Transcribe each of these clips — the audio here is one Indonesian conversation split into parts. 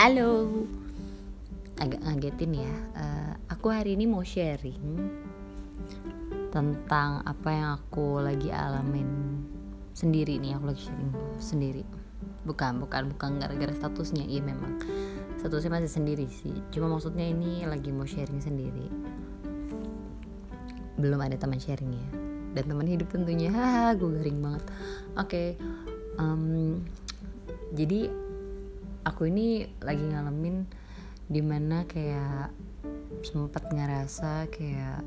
Halo. Agak ngagetin ya. Uh, Aku hari ini mau sharing Tentang apa yang aku lagi alamin Sendiri nih Aku lagi sharing sendiri. Bukan, bukan, bukan gara-gara statusnya. Iya memang. Statusnya masih sendiri sih. Cuma maksudnya ini lagi mau sharing sendiri. Belum ada teman sharingnya Dan teman hidup tentunya. Haha, gue garing banget. Oke okay. um, Jadi aku ini lagi ngalamin di mana kayak sempet ngerasa kayak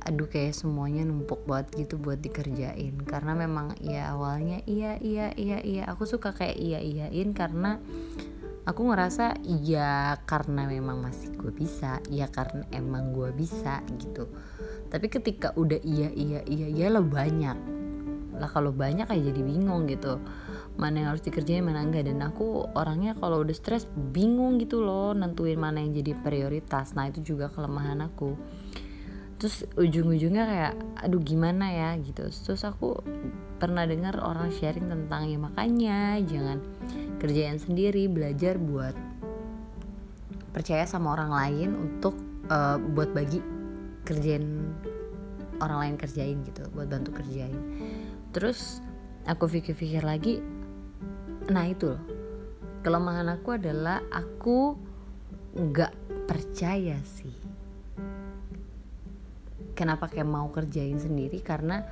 aduh kayak semuanya numpuk banget gitu buat dikerjain. Karena memang ya awalnya iya iya iya iya. Aku suka kayak iya iyain karena aku ngerasa iya karena memang masih gue bisa iya karena emang gue bisa gitu. Tapi ketika udah iya iya iya iya lo banyak. Lah kalau banyak kayak jadi bingung gitu mana yang harus dikerjain mana enggak. Dan aku orangnya kalau udah stres bingung gitu loh nentuin mana yang jadi prioritas. Nah itu juga kelemahan aku. Terus ujung-ujungnya kayak aduh gimana ya? gitu. Terus aku pernah dengar orang sharing tentang ya makanya jangan kerjain sendiri belajar buat percaya sama orang lain untuk uh, buat bagi kerjain orang lain kerjain gitu buat bantu kerjain. Terus aku pikir-pikir lagi nah itu loh. Kelemahan aku adalah aku nggak percaya sih. Kenapa kayak mau kerjain sendiri? Karena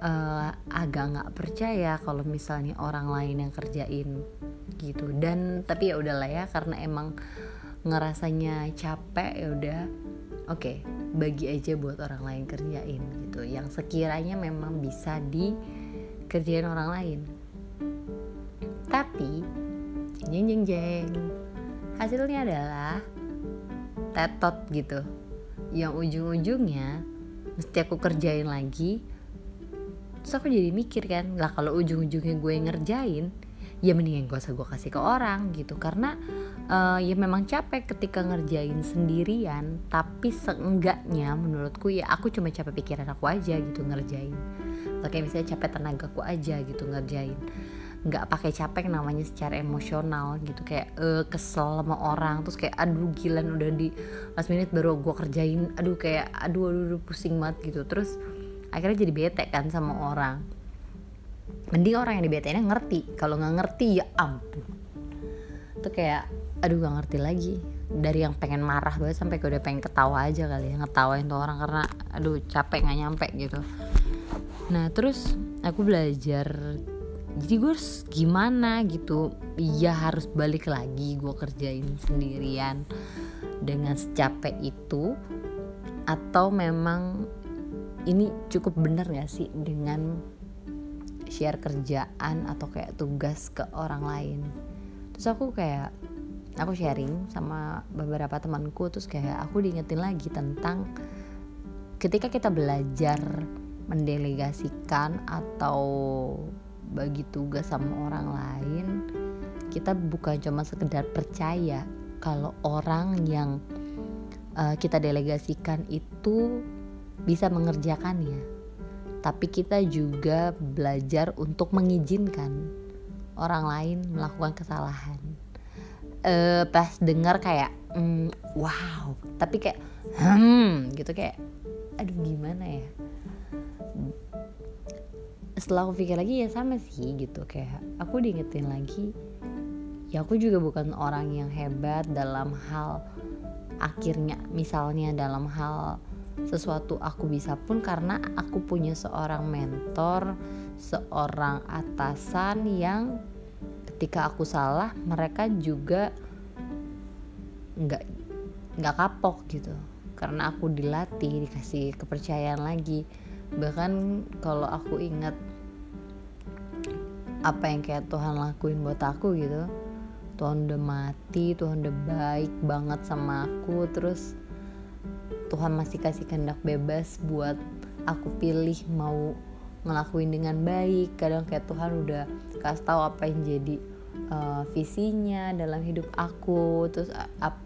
uh, agak nggak percaya kalau misalnya orang lain yang kerjain gitu. Dan tapi ya udahlah ya karena emang ngerasanya capek ya udah oke okay, bagi aja buat orang lain kerjain gitu. Yang sekiranya memang bisa dikerjain orang lain tapi jeng jeng jeng. Hasilnya adalah tetot gitu. Yang ujung-ujungnya mesti aku kerjain lagi terus aku jadi mikir kan lah kalau ujung-ujungnya gue ngerjain ya mendingan gue usah gue kasih ke orang gitu. Karena uh, ya memang capek ketika ngerjain sendirian tapi seenggaknya menurutku ya aku cuma capek pikiran aku aja gitu ngerjain. Atau kayak misalnya capek tenagaku aja gitu ngerjain nggak pakai capek namanya secara emosional gitu. Kayak uh, kesel sama orang. Terus kayak aduh gilan udah di last minute baru gue kerjain. Aduh kayak aduh aduh, aduh pusing banget gitu. Terus akhirnya jadi bete kan sama orang. Mending orang yang di BTN ngerti. Kalau nggak ngerti ya ampun. Tuh kayak aduh gak ngerti lagi. Dari yang pengen marah banget sampai ke udah pengen ketawa aja kali ya ngetawain tuh orang karena aduh capek nggak nyampe gitu. Nah terus aku belajar jadi gue harus gimana gitu? Ya harus balik lagi gue kerjain sendirian dengan secapek itu. Atau memang ini cukup bener gak sih dengan share kerjaan atau kayak tugas ke orang lain? Terus aku kayak aku sharing sama beberapa temanku terus kayak aku diingetin lagi tentang ketika kita belajar mendelegasikan atau bagi tugas sama orang lain kita bukan cuma sekedar percaya kalau orang yang uh, kita delegasikan itu bisa mengerjakannya. Tapi kita juga belajar untuk mengizinkan orang lain melakukan kesalahan. Uh, pas dengar kayak mm, wow tapi kayak hmm gitu kayak aduh gimana ya setelah aku pikir lagi ya sama sih gitu. Kayak aku diingetin lagi ya aku juga bukan orang yang hebat dalam hal akhirnya misalnya dalam hal sesuatu aku bisa pun karena aku punya seorang mentor seorang atasan yang ketika aku salah mereka juga nggak nggak kapok gitu. Karena aku dilatih dikasih kepercayaan lagi bahkan kalau aku ingat apa yang kayak Tuhan lakuin buat aku gitu Tuhan udah mati Tuhan udah baik banget sama aku terus Tuhan masih kasih kehendak bebas buat aku pilih mau ngelakuin dengan baik. Kadang kayak Tuhan udah kasih tahu apa yang jadi uh, visinya dalam hidup aku terus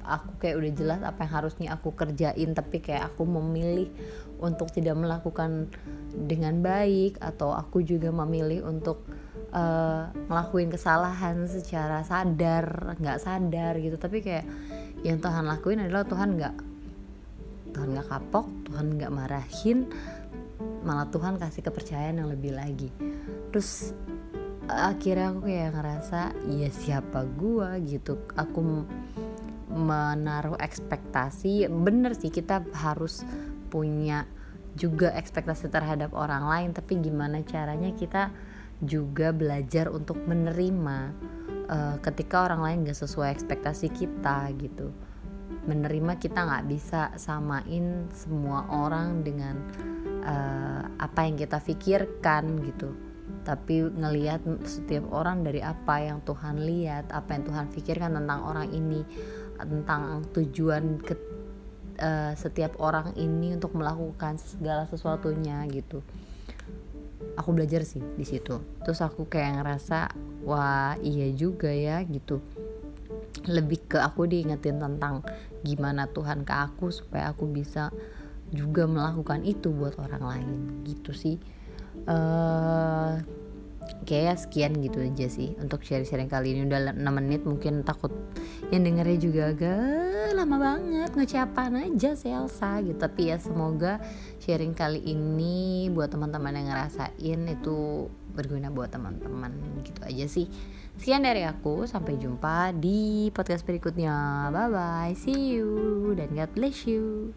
aku kayak udah jelas apa yang harusnya aku kerjain tapi kayak aku memilih untuk tidak melakukan dengan baik atau aku juga memilih untuk uh, ngelakuin kesalahan secara sadar nggak sadar gitu. Tapi kayak yang Tuhan lakuin adalah Tuhan nggak Tuhan nggak kapok Tuhan nggak marahin malah Tuhan kasih kepercayaan yang lebih lagi. Terus akhirnya aku kayak ngerasa ya siapa gua? Gitu. Aku menaruh ekspektasi. Bener sih kita harus punya juga ekspektasi terhadap orang lain tapi gimana caranya kita juga belajar untuk menerima uh, ketika orang lain gak sesuai ekspektasi kita gitu. Menerima kita nggak bisa samain semua orang dengan uh, apa yang kita pikirkan gitu tapi ngelihat setiap orang dari apa yang Tuhan lihat apa yang Tuhan pikirkan tentang orang ini tentang tujuan ke, uh, setiap orang ini untuk melakukan segala sesuatunya gitu. Aku belajar sih di situ. Terus aku kayak ngerasa wah iya juga ya gitu. Lebih ke aku diingetin tentang gimana Tuhan ke aku supaya aku bisa juga melakukan itu buat orang lain. Gitu sih uh, kayak sekian gitu aja sih untuk sharing-sharing kali ini. Udah 6 menit mungkin takut yang dengernya juga agak lama banget ngecepan aja Elsa gitu. Tapi ya semoga sharing kali ini buat teman-teman yang ngerasain itu berguna buat teman-teman. Gitu aja sih. Sekian dari aku sampai jumpa di podcast berikutnya. Bye bye see you dan God bless you